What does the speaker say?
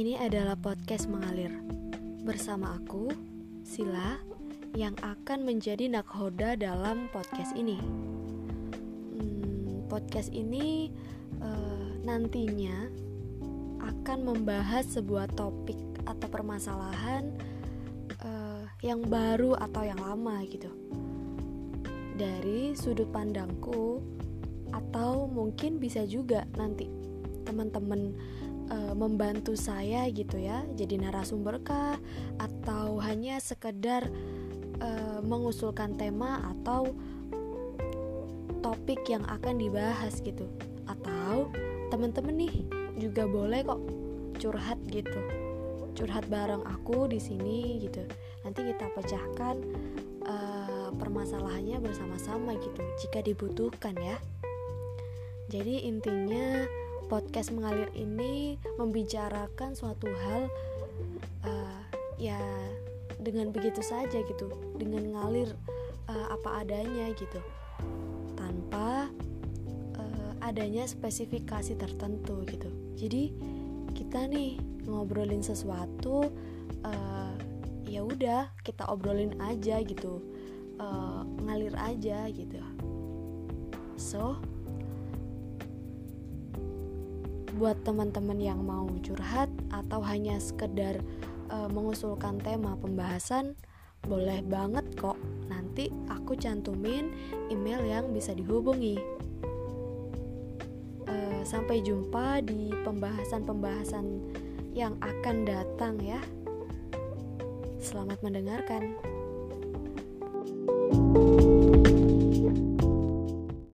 adalah podcast mengalir bersama aku, Sila, yang akan menjadi nakhoda dalam podcast ini. Hmm, podcast ini uh, nantinya akan membahas sebuah topik atau permasalahan uh, yang baru atau yang lama gitu. Dari sudut pandangku atau mungkin bisa juga nanti teman-teman uh, membantu saya gitu ya jadi narasumber kah atau hanya sekedar uh, mengusulkan tema atau topik yang akan dibahas gitu. Atau teman-teman nih juga boleh kok curhat gitu. Curhat bareng aku di sini gitu. Nanti kita pecahkan uh, permasalahannya bersama-sama gitu jika dibutuhkan ya. Jadi intinya podcast mengalir ini membicarakan suatu hal uh, ya dengan begitu saja gitu dengan ngalir uh, apa adanya gitu. Tanpa uh, adanya spesifikasi tertentu gitu. Jadi kita nih ngobrolin sesuatu uh, ya udah kita obrolin aja gitu uh, ngalir aja gitu. So buat teman-teman yang mau curhat atau hanya sekedar uh, mengusulkan tema pembahasan boleh banget kok. Nanti aku cantumin email yang bisa dihubungi. Uh, sampai jumpa di pembahasan-pembahasan yang akan datang ya. Selamat mendengarkan